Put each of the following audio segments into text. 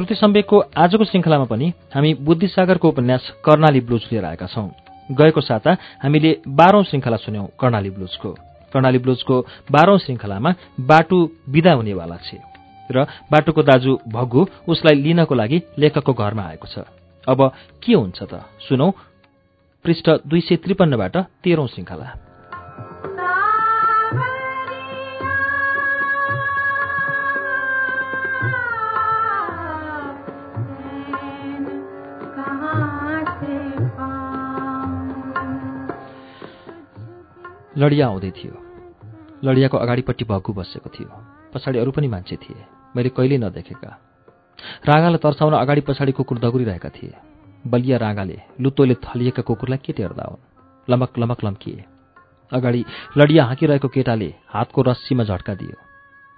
श्रुति सम्वेकको आजको श्रृङ्खलामा पनि हामी बुद्धिसागरको उपन्यास कर्णाली ब्लुज लिएर आएका छौं। गएको साता हामीले बाह्रौं श्रृङ्खला सुन्यौं कर्णाली ब्लुजको। कर्णाली ब्लुजको बाह्रौं श्रृङ्खलामा बाटु विदा हुनेवाला छ र बाटुको दाजु भग्गु उसलाई लिनको लागि लेखकको घरमा आएको छ। अब के हुन्छ त? सुनौ। पृष्ठ दुई सय त्रिपन्नबाट तेह्रौं श्रृङ्खला लडिया आउँदै थियो। लडियाको अगाडिपट्टि भग्गु बसेको थियो। पछाडि अरू पनि मान्छे थिए। मैले कहिल्यै नदेखेका। रागालाई तर्साउन अगाडि पछाडि कुकुर दगुरिरहेका थिए। बलिया रागाले लुतोले थलिएका कुकुरलाई के टेर्दा हुन्? लमक लमक लम्किए। अगाडि लडिया हाँकिरहेको केटाले हातको रस्सीमा झट्का दियो।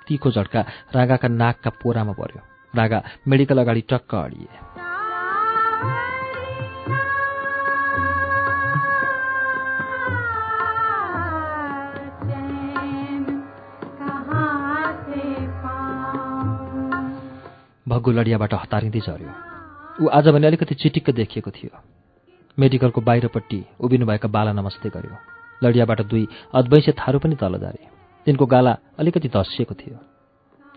तिखो झट्का रागाका नाकका पोरामा पर्यो। रागा मेडिकल अगाडि टक्क अडिए। भग्गु लडियाबाट हतारिँदै झऱ्यो। ऊ आज भने अलिकति चिटिक्क देखिएको थियो। मेडिकलको बाहिरपट्टि उभिनुभएका बाला नमस्ते गर्यो। लडियाबाट दुई अद्वैंसे थारू पनि तल झारे तिनको गाला अलिकति धसिएको थियो।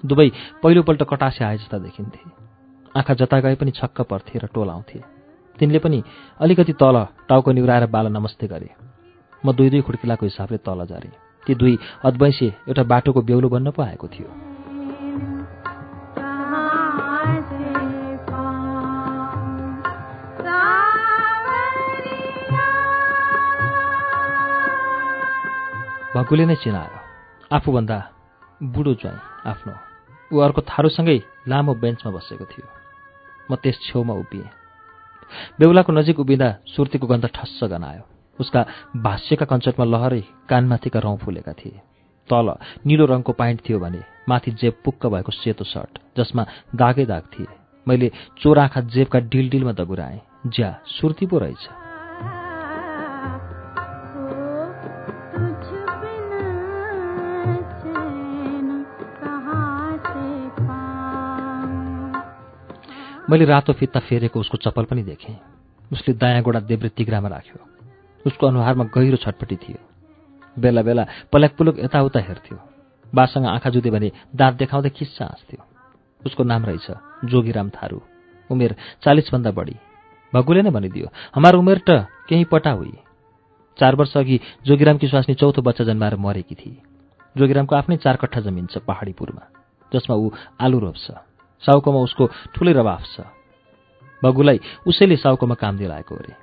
दुवै पहिलोपल्ट कटासे आए जस्ता देखिन्थे। आँखा जता गए पनि छक्क पर्थे र टोलाउँथे तिनले पनि अलिकति तल टाउको निहुराएर बाला नमस्ते गरे। म दुई दुई खुड्किलाको हिसाबले तल झरेँ ती दुई अद्वैंसे एउटा बाटोको बेहुलो बन्न पो आएको थियो। भक्कुले नै चिनायो। आफूभन्दा बुढो ज्वाइँ आफ्नो ऊ अर्को थारूसँगै लामो बेन्चमा बसेको थियो। म त्यस छेउमा उभिएँ। बेहुलाको नजिक उभिँदा सुर्तीको गन्ध ठस्स गनायो। उसका भाष्यका कञ्चटमा लहरै कानमाथिका रौँ फुलेका थिए। तल निलो रङको पाइन्ट थियो भने माथि जेब पुक्क भएको सेतो सर्ट जसमा दागै दाग थिए। मैले चोराखा जेबका डिल डिलमा दगुराएँ। ज्या सुर्ती पो रहेछ। मैले रातो फित्ता फेरेको उसको चप्पल पनि देखेँ। उसले दायाँ गोडा देब्रे तिग्रामा राख्यो। उसको अनुहारमा गहिरो छटपट्टि थियो। बेला बेला पल्याक पुलुक यताउता हेर्थ्यो। बासँग आँखा जुधे भने दाँत देखाउँदै खिस्सा हाँस्थ्यो। उसको नाम रहेछ जोगीराम थारू। उमेर चालिसभन्दा बढी। भगुले नै भनिदियो हाम्रो उमेर त केही पटा हुई। चार वर्ष अघि जोगीरामकी स्वास्नी चौथो बच्चा जन्माएर मरेकी थिए जोगीरामको आफ्नै चार कट्ठा जमिन छ पहाडीपुरमा जसमा ऊ आलु रोप्छ। साउकोमा उसको ठुलै रवाफ छ। बगुलाई उसैले साउकोमा काम दिलाएको अरे।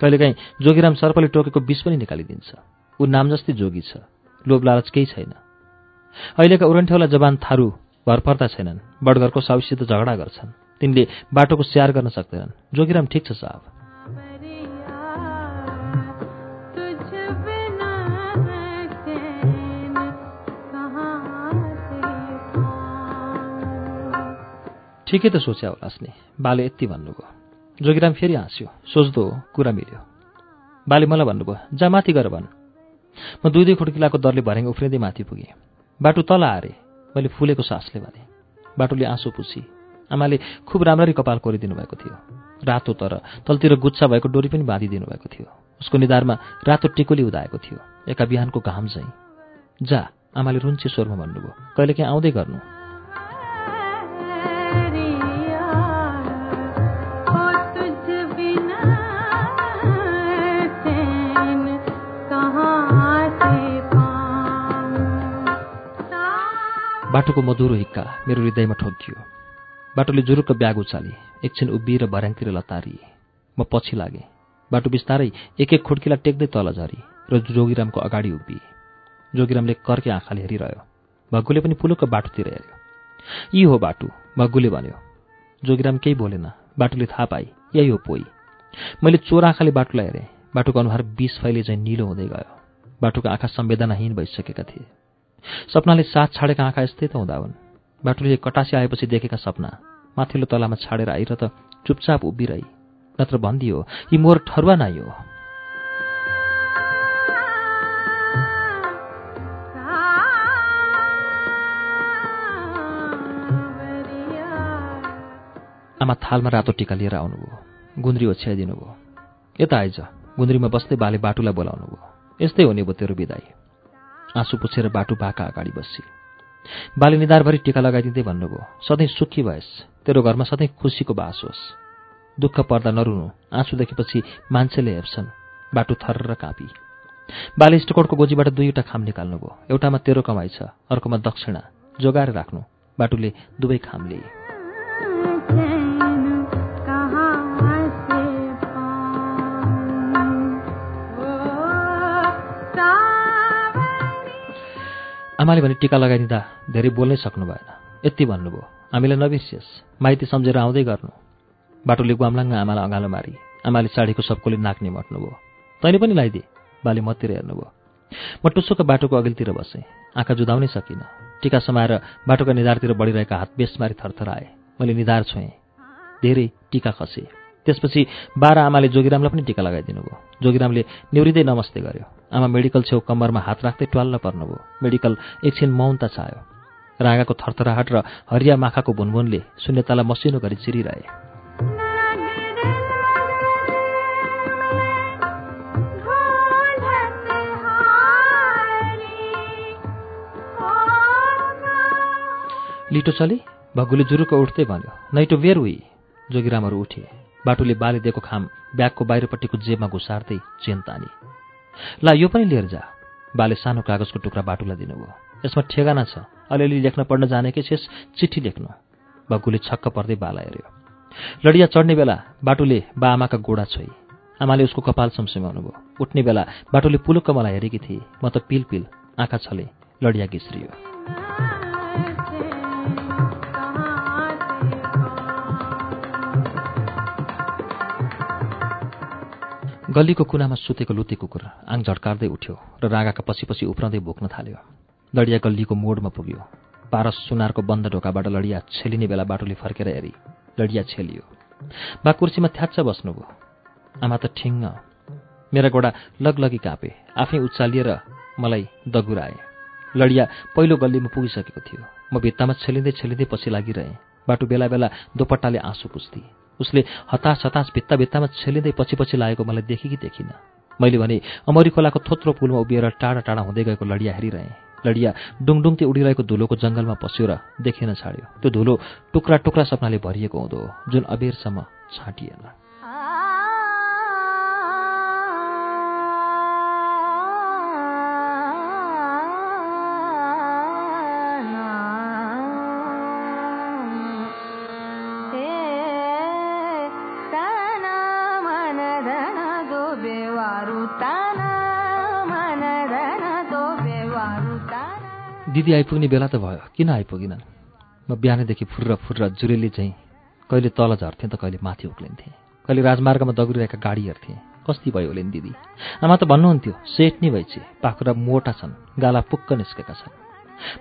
कहिलेकाहीँ जोगीराम सर्पले टोकेको विष पनि निकालिदिन्छ। ऊ नाम जस्तै जोगी छ। लोभ लालच केही छैन। अहिलेका उरन्ठेउला जवान थारू भर पर्दा छैनन्। बडघरको साउसित झगडा गर्छन्। तिनले बाटोको स्याहार गर्न सक्दैनन्। जोगीराम ठिक छ साहब। ठिकै त सोच्या होलास् नि बाले यति भन्नुभयो। जोगिराम फेरि हाँस्यो। सोच्दो कुरा मिल्यो। बाले मलाई भन्नुभयो जा माथि गर भन्। म दुई दुई खुड्किलाको दरले भर्याङ उफ्रिँदै माथि पुगेँ। बाटो तल हारे मैले फुलेको सासले भने। बाटोले आँसु पुसी आमाले खुब राम्ररी कपाल कोरिदिनु भएको थियो। रातो तर तलतिर गुच्छा भएको डोरी पनि बाँधिदिनु भएको थियो। उसको निधारमा रातो टिकोली उदाएको थियो। एका बिहानको घाम झैँ। जा। आमाले रुन्चे स्वरमा भन्नुभयो। कहिलेकाहीँ आउँदै गर्नु। बाटोको मधुरो हिक्का मेरो हृदयमा ठोकियो बाटोले जुरुक्क ब्याग उचाली एकछिन उभिएर भर्याङतिर लतारिए। म पछि लागेँ बाटो बिस्तारै एक एक खुड्किला टेक्दै तल झरी र जोगिरामको अगाडि उभिए। जोगिरामले कर्के आँखाले हेरिरह्यो। भग्गुले पनि पुलुक्क बाटोतिर हेऱ्यो। यी हो बाटो भग्गुले भन्यो। जोगिराम केही बोलेन। बाटोले थाहा पाए यही हो पोइ। मैले चोर आँखाले बाटोलाई हेरेँ। बाटोको अनुहार बिस फैले चाहिँ निलो हुँदै गयो। बाटोको आँखा संवेदनाहीन भइसकेका थिए। सपनाले साथ छाडेका आँखा यस्तै त हुँदा हुन्। बाटोले कटासी आएपछि देखेका सपना माथिल्लो तलामा छाडेर आइर त चुपचाप उभिरही नत्र भनिदियो यी मोर ठरुवा नाइ हो। आमा थालमा रातो टिका लिएर आउनुभयो। गुन्द्री ओछ्याइदिनु भयो यता आइज। गुन्द्रीमा बस्दै बाले बाटुलाई बोलाउनु भयो यस्तै हुने भयो तेरो विदाई आँसु पुछेर बाटु बाका अगाडि बसी बाले निधारभरि टिका लगाइदिँदै भन्नुभयो सधैँ सुखी भएस् तेरो घरमा सधैँ खुसीको बास होस्। दुःख पर्दा नरुनु आँसु देखेपछि मान्छेले हेप्छन् बाटु थर र काँपी। बाले इष्टकोटको गोजीबाट दुईवटा खाम निकाल्नुभयो एउटामा तेरो कमाइ छ अर्कोमा दक्षिणा जोगाएर राख्नु बाटुले दुवै खाम लिए। आमाले भने टिका लगाइदिँदा धेरै बोल्नै सक्नु भएन। यति भन्नुभयो। हामीलाई नबिर्सियोस्। माइती सम्झेर आउँदै गर्नु। बाटोले गुम्लाङ्ग आमालाई अँगालो मारी। आमाले साडीको सबकोले नाक्ने मट्नुभयो तैँले पनि लगाइदिए बाले मतिर हेर्नुभयो। म टुसुको बाटोको अघिल्तिर बसेँ। आँखा जुदाउनै सकिनँ। टिका समाएर बाटोका निधारतिर बढिरहेका हात बेसमारी थरथर आए मैले निधार छोएँ। धेरै टिका खसेँ। त्यसपछि बाह्र आमाले जोगिरामलाई पनि टिका लगाइदिनु भयो जोगिरामले निवृत्तै नमस्ते गर्यो। आमा मेडिकल छेउ कम्मरमा हात राख्दै ट्वाल्ल पर्नुभयो। मेडिकल एकछिन मौनता छायो। रागाको थरथराहट र हरिया माखाको भुनभुनले शून्यतालाई मसिनो गरी चिरिरहे। लिटो चली भगुले जुरुको उठ्दै भन्यो नैटो बेर हुई जोगिरामहरू उठे। बाटोले बाले दिएको खाम ब्यागको बाहिरपट्टिको जेबमा घुसार्दै चेन तानी ला यो पनि लिएर जा। बाले सानो कागजको टुक्रा बाटुलाई दिनुभयो। यसमा ठेगाना छ। अलिअलि लेख्न पढ्न जानेकै छेस चिठी लेख्नु। भग्गुले छक्क पर्दै बाला हेऱ्यो। लडिया चढ्ने बेला बाटुले बा आमाका गोडा छोइ आमाले उसको कपाल सम्सिमाउनु भयो उठ्ने बेला बाटोले पुलुक्क मलाई हेरेकी थिए। म त पिल पिल आँखा छले लडिया घिस्रियो। गल्लीको कुनामा सुतेको लुते कुकुर आङ झड्कार्दै उठ्यो र रागाका पछि पछि उफ्राउँदै भोक्न थाल्यो। लडिया गल्लीको मोडमा पुग्यो। पारस सुनारको बन्द ढोकाबाट लडिया छेलिने बेला बाटोले फर्केर हेरी। लडिया छेलियो। बा कुर्सीमा थ्याच्च बस्नुभयो। आमा त ठिङ्ग। मेरा गोडा लगलगी काँपे। आफै उचालिएर मलाई दगुराए। लडिया पहिलो गल्लीमा पुगिसकेको थियो। म भित्तामा छेलिँदै छेलिँदै पछि लागिरहेँ। बाटो बेला बेला दोपट्टाले आँसु पुस्थे उसले हतास हतास भित्ता भित्तामा छेलिँदै पछि पछि लागेको मलाई देखि कि देखिनँ। मैले भने अमरी खोलाको थोत्रो पुलमा उभिएर टाढा टाढा हुँदै गएको लडिया हेरिरहेँ। लडिया डुङडुङते उडिरहेको धुलोको जङ्गलमा पस्यो र देखिन छाड्यो। त्यो धुलो टुक्रा टुक्रा सपनाले भरिएको हुँदो जुन अबेरसम्म छाँटिएन। दिदी आइपुग्ने बेला त भयो। किन आइपुगिनन्? म बिहानैदेखि फुर्र फुर्र जुरेली चाहिँ कहिले तल झर्थेँ त कहिले माथि उक्लिन्थेँ। कहिले राजमार्गमा दगुरिरहेका गाडी हेर्थेँ। कस्ती भयो होलिन् दिदी। आमा त भन्नुहुन्थ्यो सेठ नि भइछे पाखुरा मोटा छन् गाला पुक्क निस्केका छन्।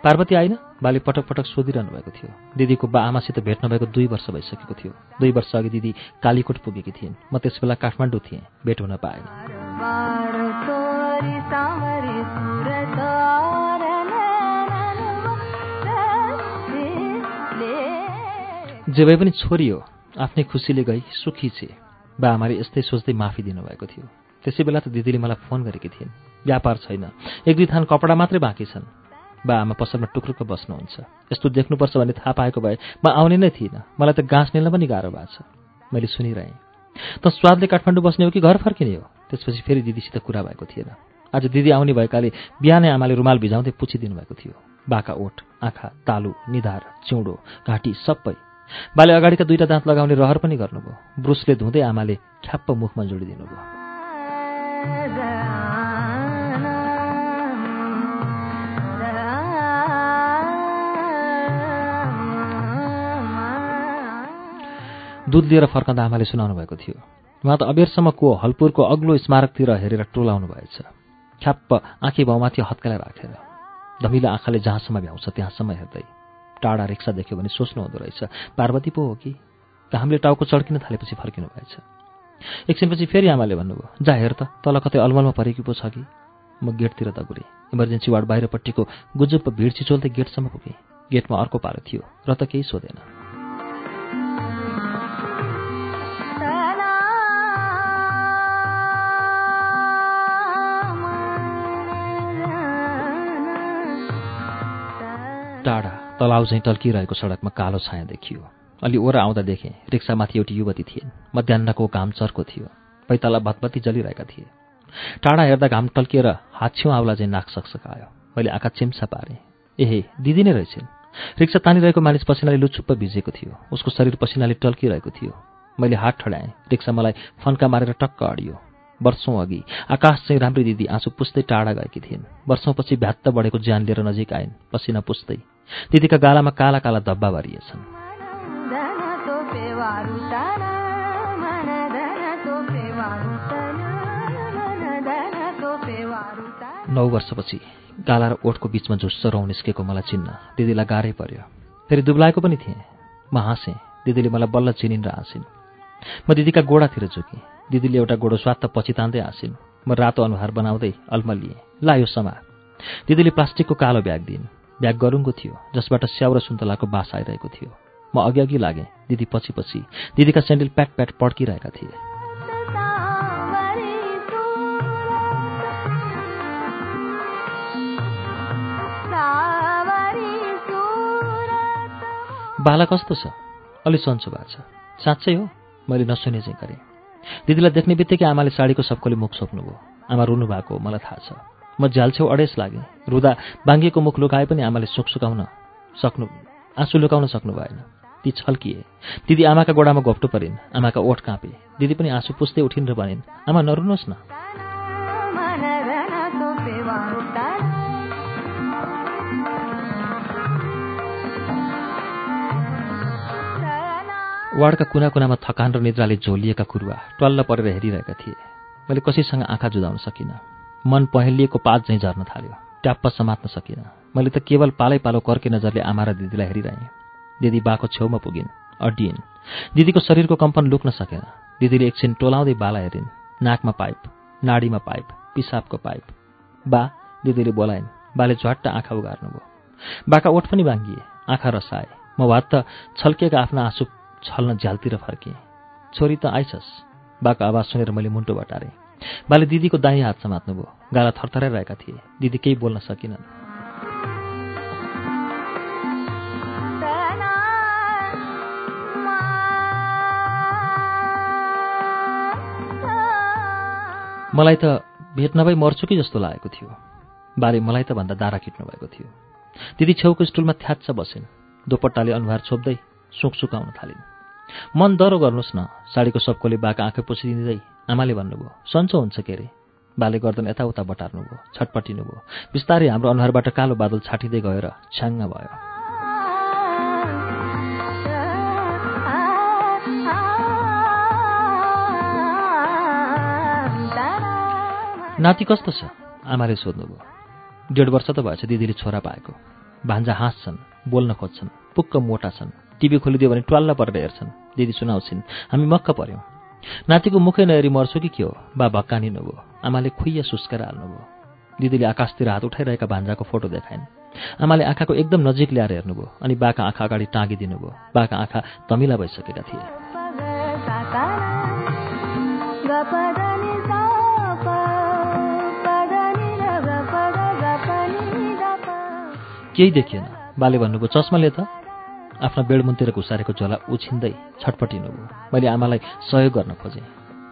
पार्वती आइन बाले पटक पटक सोधिरहनु भएको थियो। दिदीको बा आमासित भेट्न भएको दुई वर्ष भइसकेको थियो। दुई वर्ष अघि दिदी कालीकोट पुगेकी थिइन्। म त्यस बेला काठमाडौँ थिएँ भेट हुन पाएँ जे भए पनि छोरी हो आफ्नै खुसीले गई सुखी छे। बा आमाले यस्तै सोच्दै माफी दिनुभएको थियो। त्यसै बेला त दिदीले मलाई फोन गरेकी थिइन्। व्यापार छैन। एक दुई थान कपडा मात्रै बाँकी छन्। बा आमा पसलमा टुक्रुक्क बस्नुहुन्छ। यस्तो देख्नुपर्छ भन्ने थाहा पाएको भए म आउने नै थिइनँ। मलाई त गाँस निल्न पनि गाह्रो भएको छ। मैले सुनिरहेँ। त स्वादले काठमाडौँ बस्ने हो कि घर फर्किने हो? त्यसपछि फेरि दिदीसित कुरा भएको थिएन। आज दिदी आउने भएकाले बिहानै आमाले रुमाल भिजाउँदै पुछिदिनु भएको थियो। बाका ओठ आँखा तालु निधार चिउँडो घाँटी सबै बाले अगाडिका दुईटा दाँत लगाउने रहर पनि गर्नुभयो। ब्रुसले धुँदै आमाले ख्याप्प मुखमा जोडिदिनु भयो दुध लिएर फर्कँदा आमाले सुनाउनु भएको थियो। उहाँ त अबेरसम्म को हलपुरको अग्लो स्मारकतिर हेरेर टोलाउनु भएछ। ख्याप्प आँखी भाउमाथि हत्केला राखेर। धमिलो आँखाले जहाँसम्म भ्याउँछ त्यहाँसम्म हेर्दै टाढा रिक्सा देख्यो भने सोच्नु हुँदो रहेछ। पार्वती पो हो कि? घामले टाउको चड्किन थालेपछि फर्किनु भएछ। एकछिनपछि फेरि आमाले भन्नुभयो जा हेर त तल कतै अलमलमा परेकी पो छ कि? म गेटतिर दगुरेँ। इमर्जेन्सी वार्ड बाहिरपट्टिको गुजुप्प भिड छिचोल्दै गेटसम्म पुगेँ। गेटमा अर्को पालो थियो र त केही सोधेन। तलाउ झैँ टल्किरहेको सडकमा कालो छाया देखियो। अलि ओर आउँदा देखेँ रिक्सामाथि एउटी युवती थिइन् मध्याहको घाम चर्को थियो। पैताला भतभती जलिरहेका थिए। टाढा हेर्दा घाम टल्किएर हाछ्यौँ आउला चाहिँ नाक सक्सकायो मैले आँखा चिम्सा पारेँ। एहे दिदी नै रहेछन्। रिक्सा तानिरहेको मानिस पसिनाले लुचुप्प भिजेको थियो। उसको शरीर पसिनाले टल्किरहेको थियो। मैले हात ठडाएँ रिक्सा मलाई फन्का मारेर टक्क अडियो। वर्षौँ अघि आकाश चाहिँ राम्री दिदी आँसु पुस्दै टाढा गएकी थिइन्। वर्षौँपछि भ्यात्त बढेको ज्यान लिएर नजिक आइन्। पसिना पुस्दै। दिदीका गालामा काला काला धब्बा भरिएछन्। नौ वर्षपछि गाला र ओठको बिचमा झुस्सो रौँ निस्केको मलाई चिन्न दिदीलाई गाह्रै पर्यो। फेरि दुब्लाएको पनि थिएँ। म हाँसेँ दिदीले मलाई बल्ल चिनिन् र हाँसिन्। म दिदीका गोडातिर झुकेँ दिदीले एउटा गोडो स्वात्त पछि तान्दै हाँसिन्। म रातो अनुहार बनाउँदै अल्मलिएँ ला यो समा दिदीले प्लास्टिकको कालो ब्याग दिइन्। ब्याग गरुङको थियो जसबाट स्याउ र सुन्तलाको बास आइरहेको थियो। म अघि अघि लागेँ दिदी पछि पछि दिदीका सेन्डल प्याट प्याट पड्किरहेका थिए। बाला कस्तो छ? अलि सन्चो भएको छ। साँच्चै हो? मैले नसुने चाहिँ गरेँ। दिदीलाई देख्ने बित्तिकै आमाले साडीको सबकोले मुख सोप्नुभयो आमा रुनु भएको मलाई थाहा छ। म झ्यालछेउ अडेस लागेँ रुँदा बाङ्गिएको मुख लुकाए पनि आमाले सुख सुकाउन सक्नु आँसु लुकाउन सक्नु भएन। ती छल्किए। दिदी आमाका गोडामा घोप्टो परिन्। आमाका ओठ काँपे। दिदी पनि आँसु पुस्दै उठिन् र भनिन् आमा नरुनुहोस् न। वार्डका कुना कुनामा थकान र निद्राले झोलिएका कुरुवा टल्ल परेर हेरिरहेका थिए। मैले कसैसँग आँखा जुदाउन सकिनँ। मन पहेँलिएको पात झैँ झर्न थाल्यो। ट्याप्प समात्न सकिनँ मैले त केवल पालै पालो कर्के नजरले आमा र दिदीलाई हेरिरहेँ। दिदी बाको छेउमा पुगिन् अड्डिइन् दिदीको शरीरको कम्पन लुक्न सकेन। दिदीले एकछिन टोलाउँदै बाला हेरिन्। नाकमा पाइप नाडीमा पाइप पिसाबको पाइप। बा दिदीले बोलाइन् बाले झट्ट आँखा उगार्नुभयो बाका ओठ पनि बाङ्गिए आँखा रसाए। म भात त छल्किएका आफ्ना आँसु छल्न झ्यालतिर फर्केँ छोरी त आइछस् बाको आवाज सुनेर मैले मुन्टो बटारेँ। बाले दिदीको दाहिँ हात समात्नुभयो गाला थरथराइरहेका थिए। दिदी केही बोल्न सकिनन्। मलाई त भेट नभई मर्छु कि जस्तो लागेको थियो। बाले मलाई त भन्दा दारा खिट्नु भएको थियो। दिदी छेउको स्टुलमा थ्याच्छ बसिन्। दोपट्टाले अनुहार छोप्दै सुख सुकाउन थालिन्। मन दह्रो गर्नुहोस् न। साडीको सबकोले बाका आँखा पुछिदिँदै आमाले भन्नुभयो सन्चो हुन्छ के अरे? बाले गर्दन यताउता बटार्नुभयो छटपटिनुभयो। बिस्तारै हाम्रो अनुहारबाट कालो बादल छाटिँदै गएर छ्याङ्ग भयो। नाति कस्तो छ? आमाले सोध्नुभयो। डेढ वर्ष त भएछ दिदीले छोरा पाएको। भान्जा हाँस्छन् बोल्न खोज्छन् पुक्क मोटा छन्। टिभी खोलिदियो भने ट्वाल्ल परेर हेर्छन्। दिदी सुनाउँछिन् हामी मक्क पऱ्यौँ नातिको मुखै नहेरी मर्छु कि के हो? बा भक्कानिनुभयो आमाले खुइया सुस्केर हाल्नुभयो। दिदीले आकाशतिर हात उठाइरहेका भान्जाको फोटो देखाइन्। आमाले आँखाको एकदम नजिक ल्याएर हेर्नुभयो अनि बाका आँखा अगाडि टाँगिदिनुभयो। बाका आँखा तमिला भइसकेका थिए। केही देखिएन। बाले भन्नुभयो चस्माले त। आफ्ना बेडमुनतिर घुसारेको झोला उछिन्दै छटपटिनुभयो मैले आमालाई सहयोग गर्न खोजेँ।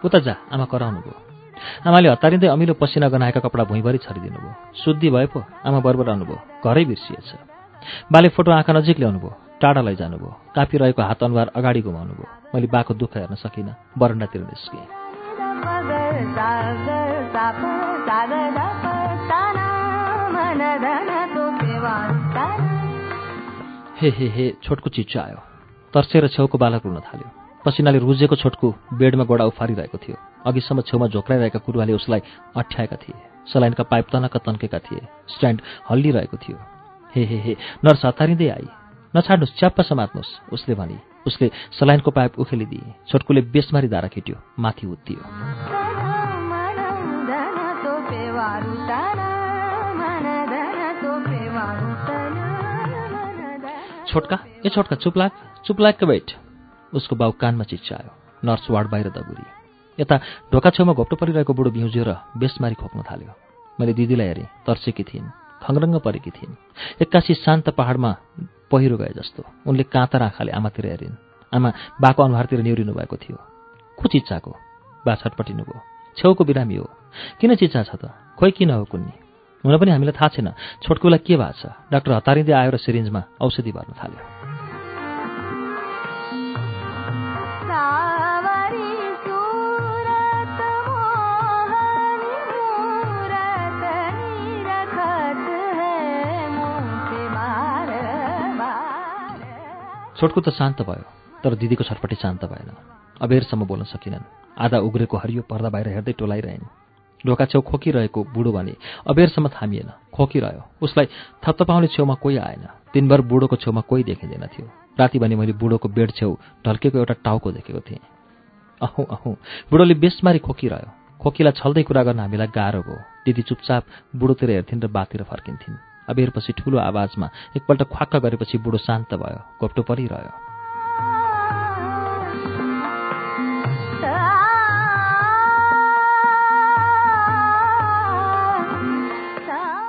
उता जा आमा कराउनु भयो। आमाले हतारिँदै अमिलो पसिना गनाएका कपडा भुइँभरि छरिदिनु भयो शुद्धि भए पो आमा बरबर आउनुभयो घरै बिर्सिएछ। बाले फोटो आँखा नजिक ल्याउनु भयो। टाढा लैजानुभयो काँपिरहेको हात अनुहार अगाडि घुमाउनु भयो। मैले बाको दुःख हेर्न सकिनँ। बरन्डातिर निस्केँ। हे हे हे छोटको चिच्चो आयो। तर्सेर छेउको बालक रुन थाल्यो। पसिनाले रुजेको छोटको बेडमा गोडा उफारिरहेको थियो। अघिसम्म छेउमा झोक्राइरहेका कुरुवाले उसलाई अठ्याएका थिए। सलाइनका पाइप तनक्क तन्केका थिए। स्ट्यान्ड हल्लिरहेको थियो। हे हे हे नर्स हतारिँदै आई। नछाड्नुहोस् च्याप्प समात्नुहोस् उसले भनी। उसले सलाइनको पाइप उखेलिदिए। छोटकुले बेसमारी धारा खिट्यो। माथि उत्तियो। छोटका? ए छोटका चुपलाक चुपलाकको बैठ। उसको बाउ कानमा चिच्चायो नर्स वार्ड बाहिर दगुरी यता ढोका छेउमा घोप्टो परिरहेको बुढो र बेसमारी खोक्न थाल्यो। मैले दिदीलाई हेरेँ तर्सेकी थिइन् खङ्रङ्ग परेकी थिइन्। एक्कासी शान्त पहाडमा पहिरो गए जस्तो। उनले काँतर आँखाले आमातिर हेरिन्। आमा बाको अनुहारतिर निहुरिनु भएको थियो। को चिच्चाको बा छटपटिनु भयो छेउको बिरामी हो। किन चिच्चा छ त? खोइ किन हो कुन्नी? हुन पनि हामीलाई थाहा छैन। छोटकुलाई के भएको छ? डाक्टर हतारिँदै आयो र सिरिन्जमा औषधि भर्न थाल्यो। छोटको त शान्त भयो तर दिदीको छटपट्टि शान्त भएन। अबेरसम्म बोल्न सकिनन्। आधा उग्रेको हरियो पर्दा बाहिर हेर्दै टोलाइरहेन्। ढोका छेउ खोकिरहेको बुढो भने अबेरसम्म थामिएन खोकिरह्यो। उसलाई थप्तपाउने छेउमा कोही आएन। दिनभर बुढोको छेउमा कोही देखिँदैन थियो। राति भने मैले बुढोको बेड छेउ ढल्केको एउटा टाउको देखेको थिएँ। अहँ अहँ बुढोले बेसमारी खोकिरह्यो। खोकीलाई छल्दै कुरा गर्न हामीलाई गाह्रो भयो। दिदी चुपचाप बुढोतिर हेर्थिन् र बातिर फर्किन्थिन्। अबेरपछि ठुलो आवाजमा एकपल्ट ख्वाक्क गरेपछि बुढो शान्त भयो घोप्टो परिरह्यो।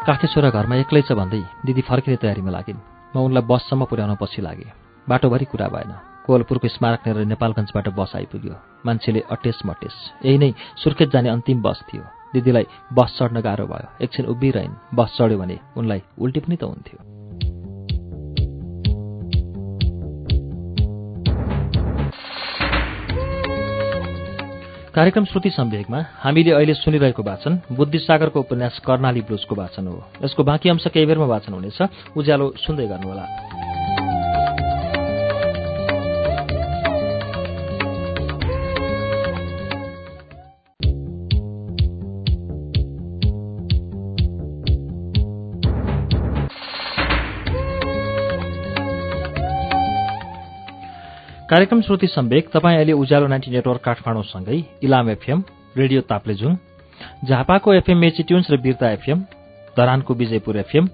काखे छोरा घरमा एक्लै छ भन्दै दिदी फर्किने तयारीमा लागिन्। म उनलाई बससम्म पुर्याउन पछि लागेँ। बाटोभरि कुरा भएन। कोवलपुरको स्मारक लिएर नेपालगञ्जबाट बस आइपुग्यो। मान्छेले अटेस मटेस। यही नै सुर्खेत जाने अन्तिम बस थियो। दिदीलाई बस चढ्न गाह्रो भयो। एकछिन उभिरहन्। बस चढ्यो भने उनलाई उल्टी पनि त हुन्थ्यो। कार्यक्रम श्रुति सम्वेकमा हामीले अहिले सुनिरहेको वाचन बुद्धिसागरको उपन्यास कर्णाली ब्लुजको वाचन हो। यसको बाँकी अंश केही बेरमा वाचन हुनेछ। उज्यालो सुन्दै गर्नुहोला। कार्यक्रम श्रुति सम्वेक तपाईँ अहिले उज्यालो नाइन्टी नेटवर्क काठमाडौँसँगै इलाम एफएम रेडियो ताप्लेजुङ झापाको एफएम मेची ट्युन्स र बिर्ता एफएम धरानको विजयपुर एफएम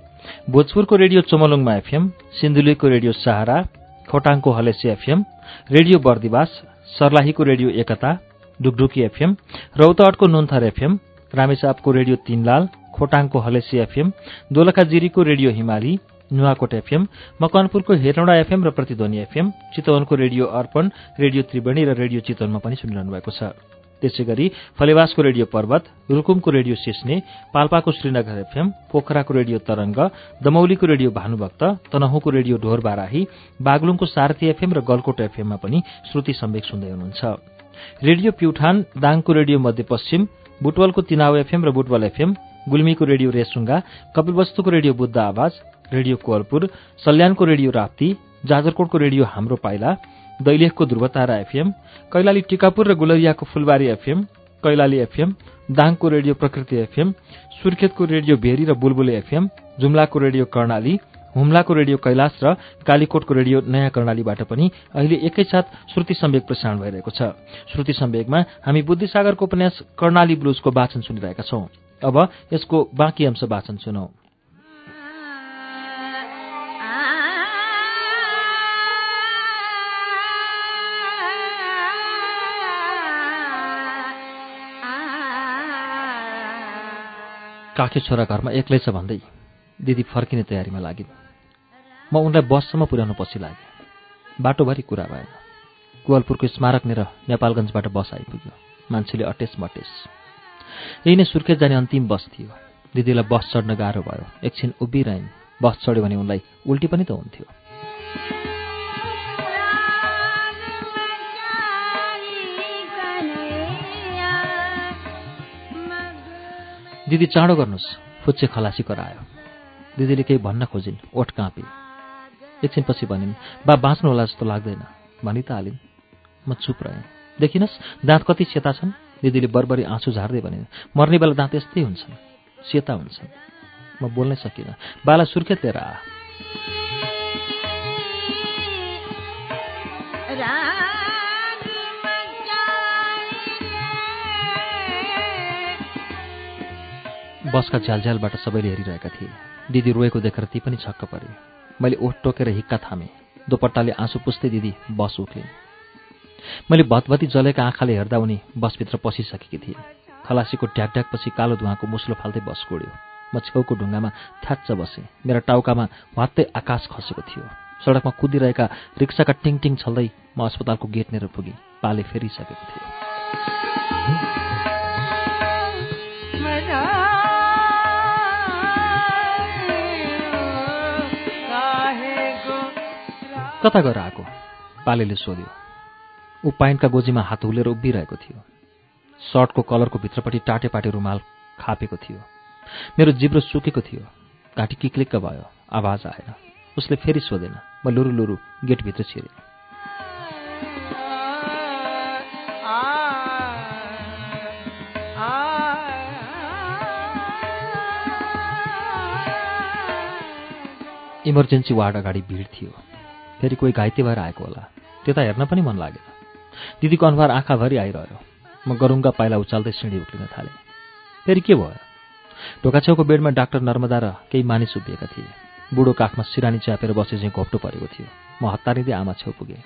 भोजपुरको रेडियो चोमलुङमा एफएम सिन्धुलीको रेडियो सहारा खोटाङको हलेसी एफएम रेडियो बर्दिवास सर्लाहीको रेडियो एकता ढुकढुकी एफएम रौतहटको नुन्थर एफएम रामेसापको रेडियो तीनलाल खोटाङको हलेसी एफएम दोलखा जिरीको रेडियो हिमाली नुवाकोट एफएम मकवानपुरको हेटौँडा एफएम र प्रतिध्वनि एफएम चितवनको रेडियो अर्पण रेडियो त्रिवेणी र रेडियो चितवनमा पनि सुनिरहनु भएको छ। त्यसै गरी फलेवासको रेडियो पर्वत रुकुमको रेडियो सिस्ने पाल्पाको श्रीनगर एफएम पोखराको रेडियो तरंग दमौलीको रेडियो भानुभक्त तनहुको रेडियो ढोर बाराही बागलुङको सारथी एफएम र गलकोट एफएममा पनि श्रुति सम्वेक सुन्दै हुनुहुन्छ। रेडियो प्युठान दाङको रेडियो मध्यपश्चिम बुटवलको तिनाउ एफएम र बुटवल एफएम गुल्मीको रेडियो रेसुङ्गा कपिलवस्तुको रेडियो बुद्ध आवाज रेडियो कोवलपुर सल्यानको रेडियो राप्ती जाजरकोटको रेडियो हाम्रो पाइला दैलेखको ध्रुवतारा एफएम कैलाली टिकापुर र गुलरियाको फुलबारी एफएम कैलाली एफएम दाङको रेडियो प्रकृति एफएम सुर्खेतको रेडियो भेरी र बुलबुले एफएम जुम्लाको रेडियो कर्णाली हुम्लाको रेडियो कैलाश र कालीकोटको रेडियो नयाँ कर्णालीबाट पनि अहिले एकैसाथ श्रुति सम्वेक प्रसारण भइरहेको छ। श्रुति सम्वेकमा हामी बुद्धिसागरको उपन्यास कर्णाली ब्लुजको वाचन सुनिरहेका छौं। अब यसको बाँकी अंश वाचन सुनौ। काखे छोरा घरमा एक्लै छ भन्दै दिदी फर्किने तयारीमा लागिन्। म उनलाई बससम्म पुर्याउनु पछि लागेँ। बाटोभरि कुरा भएन। कुवलपुरको स्मारक लिएर नेपालगञ्जबाट बस आइपुग्यो। मान्छेले अटेस मटेस। यही नै सुर्खेत जाने अन्तिम बस थियो। दिदीलाई बस चढ्न गाह्रो भयो। एकछिन उभिरहन्। बस चढ्यो भने उनलाई उल्टी पनि त हुन्थ्यो। दिदी चाँडो गर्नुहोस्। फुच्चे खलासी करायो। दिदीले केही भन्न खोजिन्। ओठ काँपे। एकछिनपछि भनिन् बा बाँच्नु होला जस्तो लाग्दैन। भनि त हालिन् म चुप रहेँ। देखिनस् दाँत कति सेता छन्? दिदीले बरबरी आँसु झार्दै भने मर्ने बेला दाँत यस्तै हुन्छन्। सेता हुन्छन्। म बोल्नै सकिनँ। बाला सुर्खेत लिएर आ। बसका झ्यालझ्यालबाट सबैले हेरिरहेका थिए। दिदी रोएको देखेर ती पनि छक्क परे। मैले ओठ टोकेर हिक्का थामेँ। दोपट्टाले आँसु पुस्दै दिदी बस उक्लिन् मैले भतभती जलेका आँखाले हेर्दा उनी बसभित्र पसिसकेकी थिए। खलासीको ढ्याकढ्याकपछि कालो धुवाको मुस्लो फाल्दै बस गोड्यो म छेउको ढुङ्गामा थ्याच्च बसेँ। मेरा टाउकामा वात्तै आकाश खसेको थियो। सडकमा कुदिरहेका रिक्साका टिङ टिङ छल्दै म अस्पतालको गेटनेर पुगेँ। पाले फेरिसकेको थियो। कता गएर आएको पालेले सोध्यो। ऊ पाइन्टका गोजीमा हात हुलेर उभिरहेको थियो। सर्टको कलरको भित्रपट्टि टाटे पाटे रुमाल खापेको थियो। मेरो जिब्रो सुकेको थियो। घाँटी किक्लिक्क भयो। आवाज आएन। उसले फेरि सोधेन। म लुरु लुरु गेटभित्र छिरेँ। इमर्जेन्सी वार्ड अगाडि भिड थियो। फेरि कोही घाइते भएर आएको होला। त्यता हेर्न पनि मन लागेन। दिदीको अनुहार आँखाभरि आइरह्यो। म गरुङ्गा पाइला उचाल्दै सिँढी उक्लिन थालेँ। फेरि के भयो? ढोका छेउको बेडमा डाक्टर नर्मदा र केही मानिस उभिएका थिए। बुढो काखमा सिरानी च्यापेर बसे चाहिँ घोप्टो परेको थियो। म हतारिँदै आमा छेउ पुगेँ।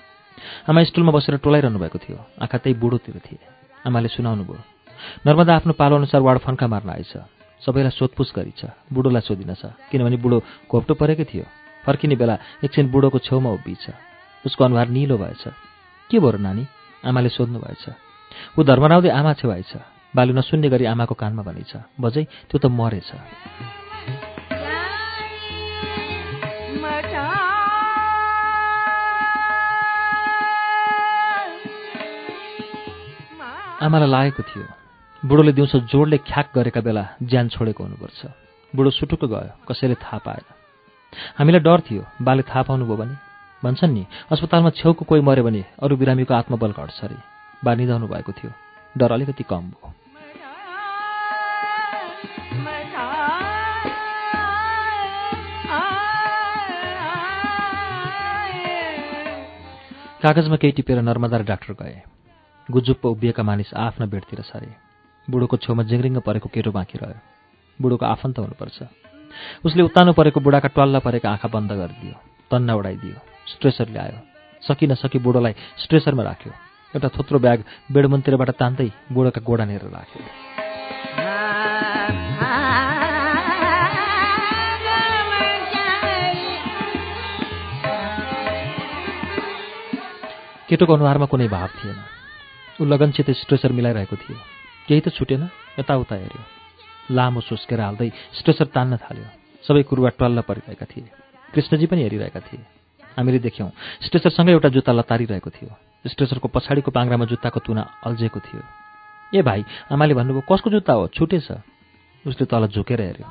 आमा स्टुलमा बसेर टोलाइरहनु भएको थियो। आँखा त्यही बुढोतिर थिए। आमाले सुनाउनु भयो नर्मदा आफ्नो पालो अनुसार वार्ड फन्का मार्न आएछ। सबैलाई सोधपुछ गरिछ बुढोलाई सोधिनछ किनभने बुढो घोप्टो परेकै थियो। फर्किने बेला एकछिन बुढोको छेउमा उभिन्छ उसको अनुहार निलो भएछ। के भयो नानी? आमाले सोध्नु भएछ। ऊ धर्मराउँदै आमा छेउ आइछ बालु नसुन्ने गरी आमाको कानमा भनिछ बजै त्यो त मरेछ। आमालाई लागेको थियो। बुढोले दिउँसो जोडले ख्याक गरेका बेला ज्यान छोडेको हुनुपर्छ। बुढो सुटुक्क गयो। कसैले थाहा पाएन। हामीलाई डर थियो। बाले थाहा पाउनुभयो भने। भन्छन् नि अस्पतालमा छेउको कोही मऱ्यो भने अरू बिरामीको आत्मबल घट्छ अरे। बा निधाउनु भएको थियो। डर अलिकति कम भयो। कागजमा केही टिपेर नर्मदा र डाक्टर गए। गुजुप्प उभिएका मानिस आफ्ना बेडतिर सरे। बुढोको छेउमा जिङ्रिङ्ग परेको केटो बाँकी रह्यो। बुढोको आफन्त हुनुपर्छ। उसले उत्तानो परेको बुढाका टल्ला परेका आँखा बन्द गरिदियो तन्ना उडाइदियो स्ट्रेसर ल्यायो सकि नसकी बुढोलाई स्ट्रेसरमा राख्यो। एउटा थोत्रो ब्याग बेडमन्तिरबाट तान्दै बुढोका गोडा नेर राख्यो। केटोको अनुहारमा कुनै भाव थिएन। ऊ लगनसित स्ट्रेसर मिलाइरहेको थियो। केही त छुटेन यताउता हेऱ्यो। लामो सुस्केर हाल्दै स्ट्रेसर तान्न थाल्यो। सबै कुरुवा टल्ल परिरहेका थिए। कृष्णजी पनि हेरिरहेका थिए। हामीले देख्यौँ स्ट्रेसरसँगै एउटा जुत्ता लतारिरहेको थियो। स्ट्रेसरको पछाडिको पाङ्रामा जुत्ताको तुना अल्झेको थियो। ए भाइ आमाले भन्नुभयो कसको जुत्ता हो? छुटेछ उसले तल झुकेर हेऱ्यो।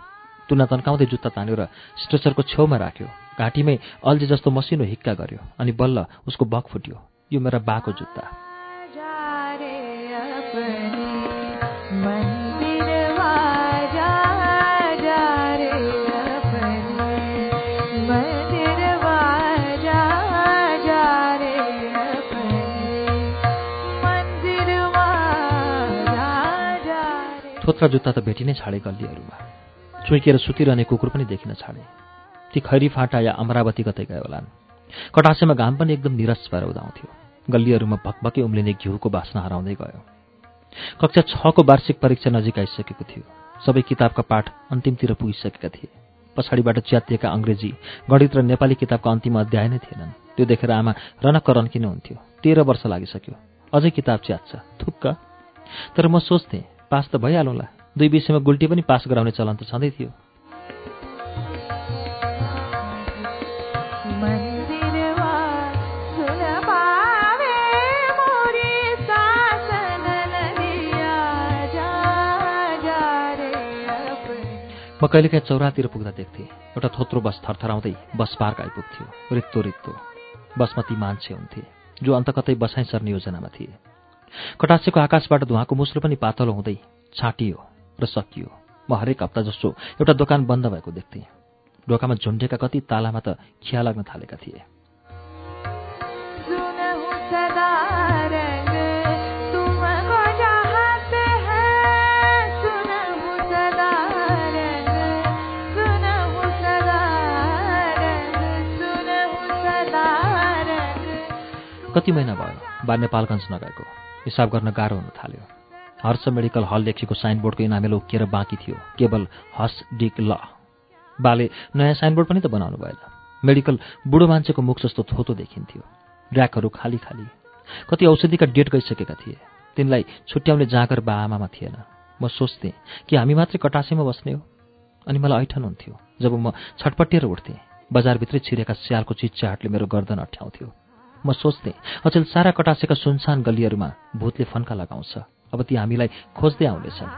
तुना तन्काउँदै जुत्ता तान्यो र स्ट्रेसरको छेउमा राख्यो। घाँटीमै अल्झे जस्तो मसिनो हिक्का गर्यो अनि बल्ल उसको बक फुट्यो। यो मेरा बाको जुत्ता। थोत्रा जुत्ता त भेटी नै छाडे गल्लीहरूमा। चुइकेर सुतिरहने कुकुर पनि देखिन छाडे। ती खैरी फाँटा या अमरावती कतै गयो होलान्। कटासेमा घाम पनि एकदम निरस भएर उदाउँथ्यो। गल्लीहरूमा भकभकै उम्लिने घिउको बास्ना हराउँदै गयो। कक्षा छको वार्षिक परीक्षा नजिक आइसकेको थियो। सबै किताबका पाठ अन्तिमतिर पुगिसकेका थिए। पछाडिबाट च्यातिएका अङ्ग्रेजी गणित र नेपाली किताबका अन्तिम अध्याय नै थिएनन्। त्यो देखेर आमा रनक्क रन्किन हुन्थ्यो? तेह्र वर्ष लागिसक्यो। अझै किताब च्यात्छ। थुक्क। तर म सोच्थेँ पास त भइहालौँला दुई विषयमा गुल्टी पनि पास गराउने चलन त छँदै थियो। म कहिलेकाहीँ चौरातिर पुग्दा देख्थेँ। एउटा थोत्रो बस थरथराउँदै बस पार्क आइपुग्थ्यो। रित्तो रित्तो। बसमा ती मान्छे हुन्थे जो अन्त कतै बसाइ सर्ने योजनामा थिए। कटासेको आकाशबाट धुवाको मुस्लो पनि पातलो हुँदै छाँटियो र सकियो। म हरेक हप्ता जसो एउटा दोकान बन्द भएको देख्थेँ। ढोकामा झुन्डेका कति तालामा त खिया लाग्न थालेका थिए। कति महिना भयो बा नेपालगञ्ज नगएको? हिसाब गर्न गाह्रो हुन थाल्यो। हर्ष मेडिकल हल लेखिएको साइनबोर्डको इनामेलो उकिएर बाँकी थियो। केवल हस डिक ल। बाले नयाँ साइनबोर्ड पनि त बनाउनु भएन। मेडिकल बुढो मान्छेको मुख जस्तो थोतो देखिन्थ्यो। ऱ्याकहरू खाली खाली। कति औषधिका डेट गइसकेका थिए। तिनलाई छुट्याउने जाँगर बा आमामा थिएन। म सोच्थेँ कि हामी मात्रै कटासेमा बस्ने हो? अनि मलाई ऐठन हुन्थ्यो जब म छटपटिएर उठ्थेँ। बजारभित्रै छिरेका स्यालको चिच्चाहटले मेरो गर्दन अठ्याउँथ्यो। म सोच्थेँ अचेल सारा कटासेका सुनसान गल्लीहरूमा भूतले फन्का लगाउँछ। अब ती हामीलाई खोज्दै आउनेछन्।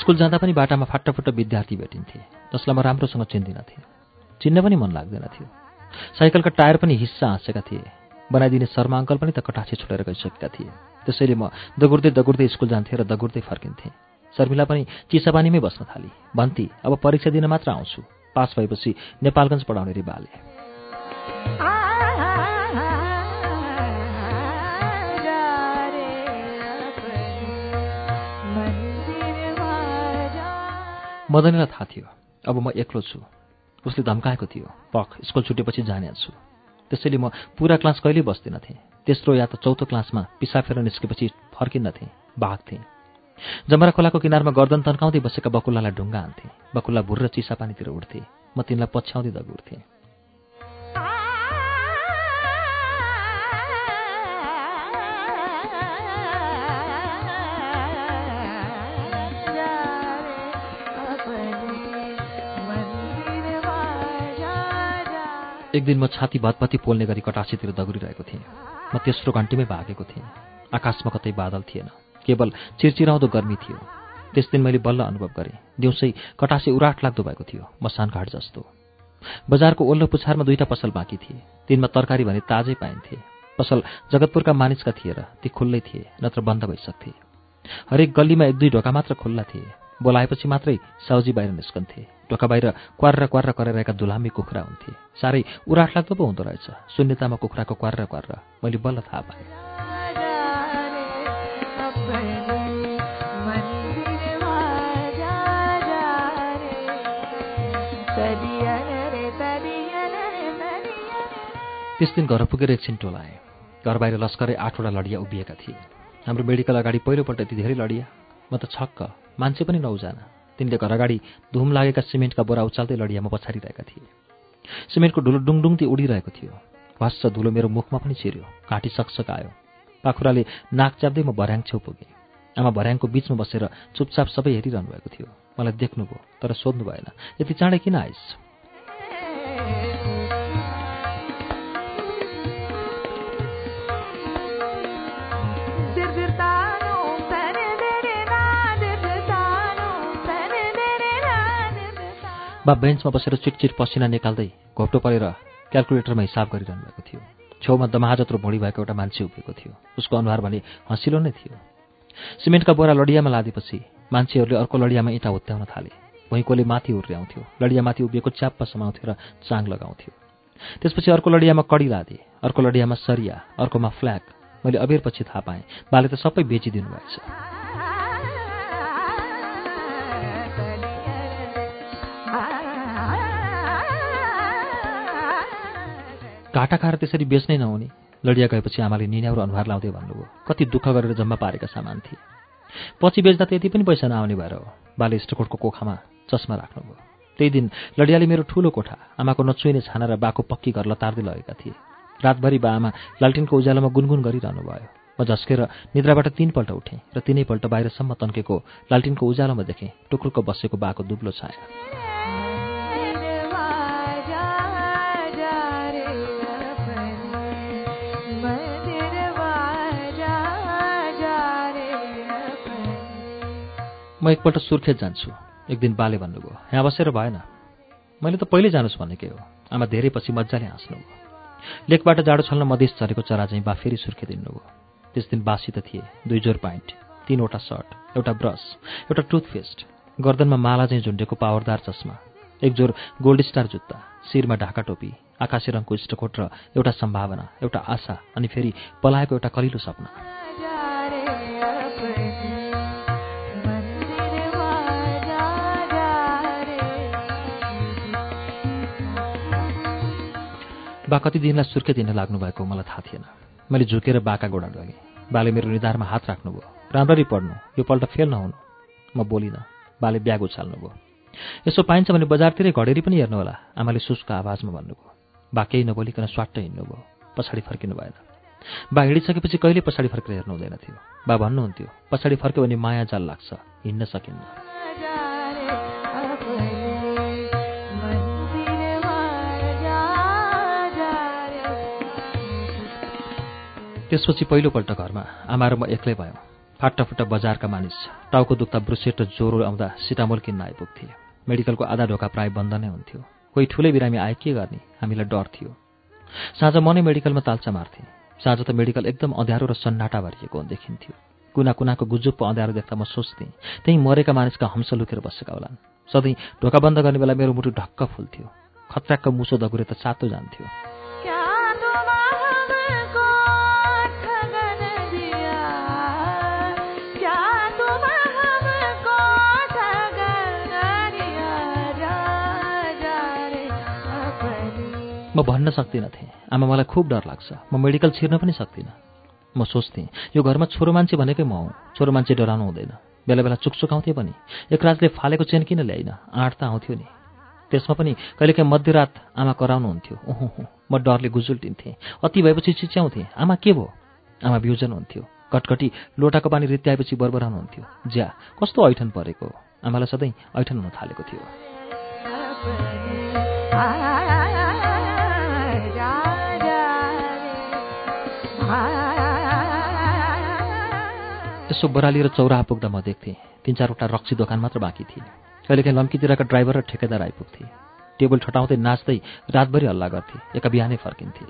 स्कुल जाँदा पनि बाटामा फाटाफुट्ट विद्यार्थी भेटिन्थे जसलाई म राम्रोसँग चिन्दिनथेँ चिन्न पनि मन लाग्दैन थियो। साइकलका टायर पनि हिस्सा हाँसेका थिए। बनाइदिने शर्मा अङ्कल पनि त कटासे छोडेर गइसकेका थिए। त्यसैले म दगुर्दै दगुर्दै स्कुल जान्थेँ र दगुर्दै फर्किन्थेँ। शर्मिला पनि चिसापानीमै बस्न थाली। भन्ती अब परीक्षा दिन मात्र आउँछु। पास भएपछि नेपालगञ्ज पढाउने रे बाले मदनीलाई थाहा थियो। अब म एक्लो छु। उसले धम्काएको थियो। पख स्कुल छुटेपछि जाने छु। त्यसैले म पुरा क्लास कहिल्यै बस्दिनथेँ। तेस्रो या त चौथो क्लासमा पिसा फेर निस्केपछि फर्किन्नथेँ भाग्थेँ जमरा खोलाको किनारमा गर्दन तन्काउँदै बसेका बकुल्लालाई ढुङ्गा हान्थेँ। बकुल्ला भुर्र चिसा पानीतिर उठ्थे। म तिनलाई पछ्याउँदै दगुर्थेँ। एक दिन म छाती भतभती पोल्ने गरी कटासीतिर दगुरिरहेको थिएँ। म तेस्रो घन्टीमै भागेको थिएँ। आकाशमा कतै बादल थिएन। केवल चिरचिराउँदो गर्मी थियो। त्यस दिन मैले बल्ल अनुभव गरेँ। दिउँसै कटासे उराट लाग्दो भएको थियो। मसान घाट जस्तो। बजारको ओल्लो पुछारमा दुईटा पसल बाँकी थिए। तिनमा तरकारी भने ताजै पाइन्थे। पसल जगतपुरका मानिसका थिए र ती खुल्लै थिए नत्र बन्द भइसक्थे। हरेक गल्लीमा एक दुई ढोका मात्र खुल्ला थिए। बोलाएपछि मात्रै साउजी बाहिर निस्कन्थे। ढोका बाहिर क्वार्र क्वार्र कराइरहेका दुलामी कुखुरा हुन्थे। साह्रै उराट लाग्दो पो हुँदो रहेछ। शून्यतामा कुखुराको क्वार्र क्वार्र। मैले बल्ल थाहा पाएँ। त्यस दिन घर पुगेर एकछिन टोलाएँ। घर बाहिर लस्करै आठवटा लडिया उभिएका थिए। हाम्रो मेडिकल अगाडि पहिलोपल्ट यति धेरै लडिया। म त छक्क। मान्छे पनि नौजना तिनले घर अगाडि धुम लागेका सिमेन्टका बोरा उचाल्दै लडियामा पछाडिरहेका थिए। सिमेन्टको ढुलो डुङडुङती उडिरहेको थियो। भस्स धुलो मेरो मुखमा पनि छिर्यो। घाँटी सकसक आयो। पाखुराले नाक च्याप्दै म भर्याङ छेउ पुगेँ। आमा भर्याङको बिचमा बसेर चुपचाप सबै हेरिरहनु भएको थियो। मलाई देख्नुभयो तर सोध्नु भएन यति चाँडै किन आइस्? बा बेन्चमा बसेर चिटचिट पसिना निकाल्दै घोप्टो परेर क्यालकुलेटरमा हिसाब गरिरहनु भएको थियो। छेउमा दमाहा जत्रो भोडी भएको एउटा मान्छे उभिएको थियो। उसको अनुहार भने हँसिलो नै थियो। सिमेन्टका बोरा लडियामा लादेपछि मान्छेहरूले अर्को लडियामा इँटा हुत्याउन थाले। भुइँकोले माथि उर्ल्याउँथ्यो। लडियामाथि उभिएको च्याप्प समाउँथ्यो र चाङ लगाउँथ्यो। त्यसपछि अर्को लडियामा कडी लादे अर्को लडियामा सरिया अर्कोमा फ्ल्याग। मैले अबेरपछि थाहा पाएँ बाले त सबै बेचिदिनु भएछ। घाटा खाएर त्यसरी बेच्नै नहुने। लडिया गएपछि आमाले निन्याउरो अनुहार लाउँदै भन्नुभयो कति दुःख गरेर जम्मा पारेका सामान थिए। पछि बेच्दा त्यति पनि पैसा नआउने भएर हो। बाले स्टकोटको कोखामा चस्मा राख्नुभयो। त्यही दिन लडियाले मेरो ठुलो कोठा आमाको नचुइने छाना र बाको पक्की घर लतार्दै लगेका थिए। रातभरि बा आमा लालटिनको उज्यालोमा गुनगुन गरिरहनु भयो। म झस्केर निद्राबाट तिनपल्ट उठेँ र तिनैपल्ट बाहिरसम्म तन्केको लालटिनको उज्यालोमा देखेँ टुक्रुक्क बसेको बाको दुब्लो छाया। म एकपल्ट सुर्खेत जान्छु। एक दिन बाले भन्नुभयो यहाँ बसेर भएन। मैले त पहिल्यै जानुहोस् भनेकै हो? आमा धेरै पछि मजाले हाँस्नुभयो। लेकबाट जाडो छल्न मधेस चरेको चरा चाहिँ बा फेरि सुर्खेत हिँड्नुभयो त्यस दिन बासी त थिए दुई जोर प्यान्ट तिनवटा सर्ट एउटा ब्रस एउटा टुथपेस्ट गर्दनमा माला चाहिँ झुन्डेको पावरदार चस्मा एक जोर गोल्ड स्टार जुत्ता शिरमा ढाका टोपी आकाशे रङको इष्टकोट र एउटा सम्भावना एउटा आशा अनि फेरि पलाएको एउटा कलिलो सपना। बा कति दिनलाई सुर्खेत हिँड्न लाग्नुभएको मलाई थाहा थिएन। मैले झुकेर बाका गोडा लगेँ बाले मेरो निधारमा हात राख्नुभयो। राम्ररी पढ्नु। यो पल्ट फेल नहुनु। म बोलिनँ। बाले ब्याग उछाल्नुभयो। यसो पाइन्छ भने बजारतिरै घडेरी पनि हेर्नु होला आमाले सुसको आवाजमा भन्नुभयो। बा केही नबोलिकन स्वाट्ट हिँड्नुभयो। पछाडि फर्किनु भएन। बा हिँडिसकेपछि कहिले पछाडि फर्केर हेर्नु हुँदैन थियो। बा भन्नुहुन्थ्यो पछाडि फर्क्यो भने माया जाल लाग्छ। हिँड्न सकिन्न। त्यसपछि पहिलोपल्ट घरमा आमा र म एक्लै भयौँ। फाटाफुट्टा बजारका मानिस टाउको दुख्दा ब्रुसेट र ज्वरो आउँदा सिटामोल किन्न आइपुग्थे मेडिकलको आधा ढोका प्राय बन्द नै हुन्थ्यो। कोही ठुलै बिरामी आए के गर्ने? हामीलाई डर थियो। साँझ म नै मेडिकलमा ताल्चा मार्थे। साँझ त मेडिकल एकदम अँध्यारो र सन्नाटा भरिएको देखिन्थ्यो। कुना कुनाको गुजुप्प अँध्यारो देख्दा म सोच्थेँ त्यहीँ मरेका मानिसका हंस लुकेर बसेका होलान्। सधैँ ढोका बन्द गर्ने बेला मेरो मुटु ढक्क फुल्थ्यो। खत्राक्क मुसो दगुरे त सातो जान्थ्यो। म भन्न सक्दिनँ थिएँ। आमा मलाई खुब डर लाग्छ। म मेडिकल छिर्न पनि सक्दिनँ। म सोच्थेँ यो घरमा छोरो मान्छे भनेकै म हुँ। छोरो मान्छे डराउनु हुँदैन। बेला बेला चुकचुकाउँथेँ पनि। एक राजले फालेको चेन किन ल्याइन? आँट त आउँथ्यो नि। त्यसमा पनि कहिलेकाहीँ मध्यरात आमा कराउनुहुन्थ्यो ओहो म डरले गुजुल्टिन्थेँ। अति भएपछि चिच्याउँथेँ आमा के भयो? आमा बिउजन हुन्थ्यो। कटकटी लोटाको पानी रित्याएपछि बरबराउनुहुन्थ्यो ज्या कस्तो ऐठन परेको? आमालाई सधैँ ऐठन हुन थालेको थियो। यसो बराली र चौराहा पुग्दा म देख्थेँ। तिन चारवटा रक्सी दोकान मात्र बाँकी थिए। कहिलेकाहीँ लम्कीतिरका ड्राइभर र ठेकेदार आइपुग्थे। टेबल ठटाउँदै नाच्दै रातभरि हल्ला गर्थे। एका बिहानै फर्किन्थे।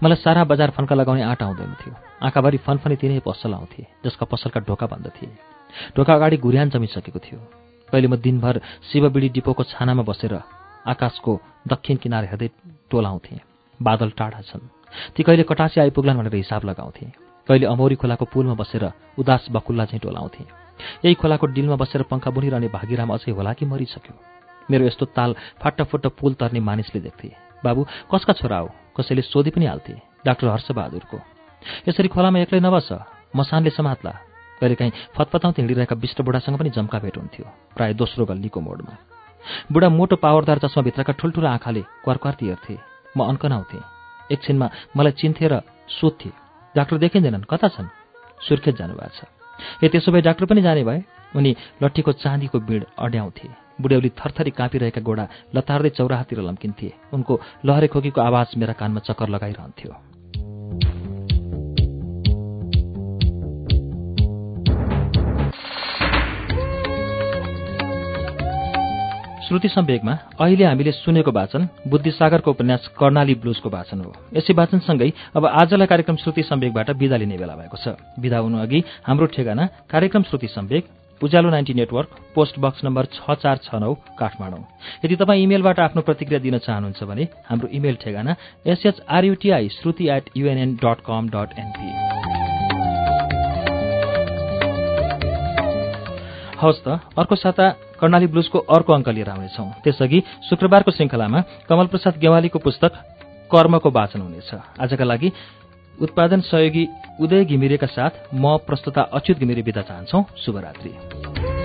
मलाई सारा बजार फन्का लगाउने आँट आउँदैन थियो। आँखाभरि फनफनी तिनै पसल आउँथे जसका पसलका ढोका बन्द थिए। ढोका अगाडि घुर्यान जमिसकेको थियो। कहिले म दिनभर शिवबिडी डिपोको छानामा बसेर आकाशको दक्षिण किनार हेर्दै टोलाउँथेँ। बादल टाढा छन्। ती कहिले कटासी आइपुग्लान् भनेर हिसाब लगाउँथे। कहिले अमौरी खोलाको पुलमा बसेर उदास बकुल्ला चाहिँ टोलाउँथे यही खोलाको डिलमा बसेर पङ्खा बुनिरहने भागीराम अझै होला कि मरिसक्यो? मेरो यस्तो ताल फाटाफुट्ट पुल तर्ने मानिसले देख्थे। बाबु कसका छोरा हो? कसैले सोधि पनि हाल्थे डाक्टर हर्षबहादुरको? यसरी खोलामा एक्लै नबस मसानले समात्ला। कहिलेकाहीँ फतफताउँथे हिँडिरहेका विष्ट बुढासँग पनि जम्का भेट हुन्थ्यो प्रायः दोस्रो गल्लीको मोडमा। बुढा मोटो पावरदार चस्माभित्रका ठुल्ठुला आँखाले क्वारक्वार्ती हेर्थे। म अन्कनाउँथेँ। एकछिनमा मलाई चिन्थे र सोध्थे डाक्टर देखिँदैनन्। कता छन्? सुर्खेत जानुभएको छ। ए त्यसो भए डाक्टर पनि जाने भए उनी लट्ठीको चाँदीको बिड अड्याउँथे। बुढ्यौली थरथरी काँपिरहेका गोडा लतार्दै चौराहातिर लम्किन्थे। उनको लहरे खोकीको आवाज मेरा कानमा चक्कर लगाइरहन्थ्यो। श्रुति सम्वेकमा अहिले हामीले सुनेको वाचन बुद्धिसागरको उपन्यास कर्णाली ब्लुजको वाचन हो। यसै वाचनसँगै अब आजलाई कार्यक्रम श्रुति सम्वेकबाट विदा लिने बेला भएको छ। विदा हुनु अघि हाम्रो ठेगाना कार्यक्रम Shruti Samvek Ujyalo ninety network post box number छ चार छ नौ काठमाडौँ। यदि तपाईँ इमेलबाट आफ्नो प्रतिक्रिया दिन चाहनुहुन्छ भने हाम्रो इमेल ठेगाना S H R U T I Shruti at UNN dot com dot NP हवस् त अर्को साता कर्णाली ब्लुजको अर्को अङ्क लिएर आउनेछौँ। त्यसअघि शुक्रबारको श्रृङ्खलामा कमल प्रसाद गेवालीको पुस्तक कर्मको वाचन हुनेछ। आजका लागि उत्पादन सहयोगी उदय घिमिरेका साथ म प्रस्तुता अच्युत घिमिरे विदा चाहन्छौ। शुभरात्री।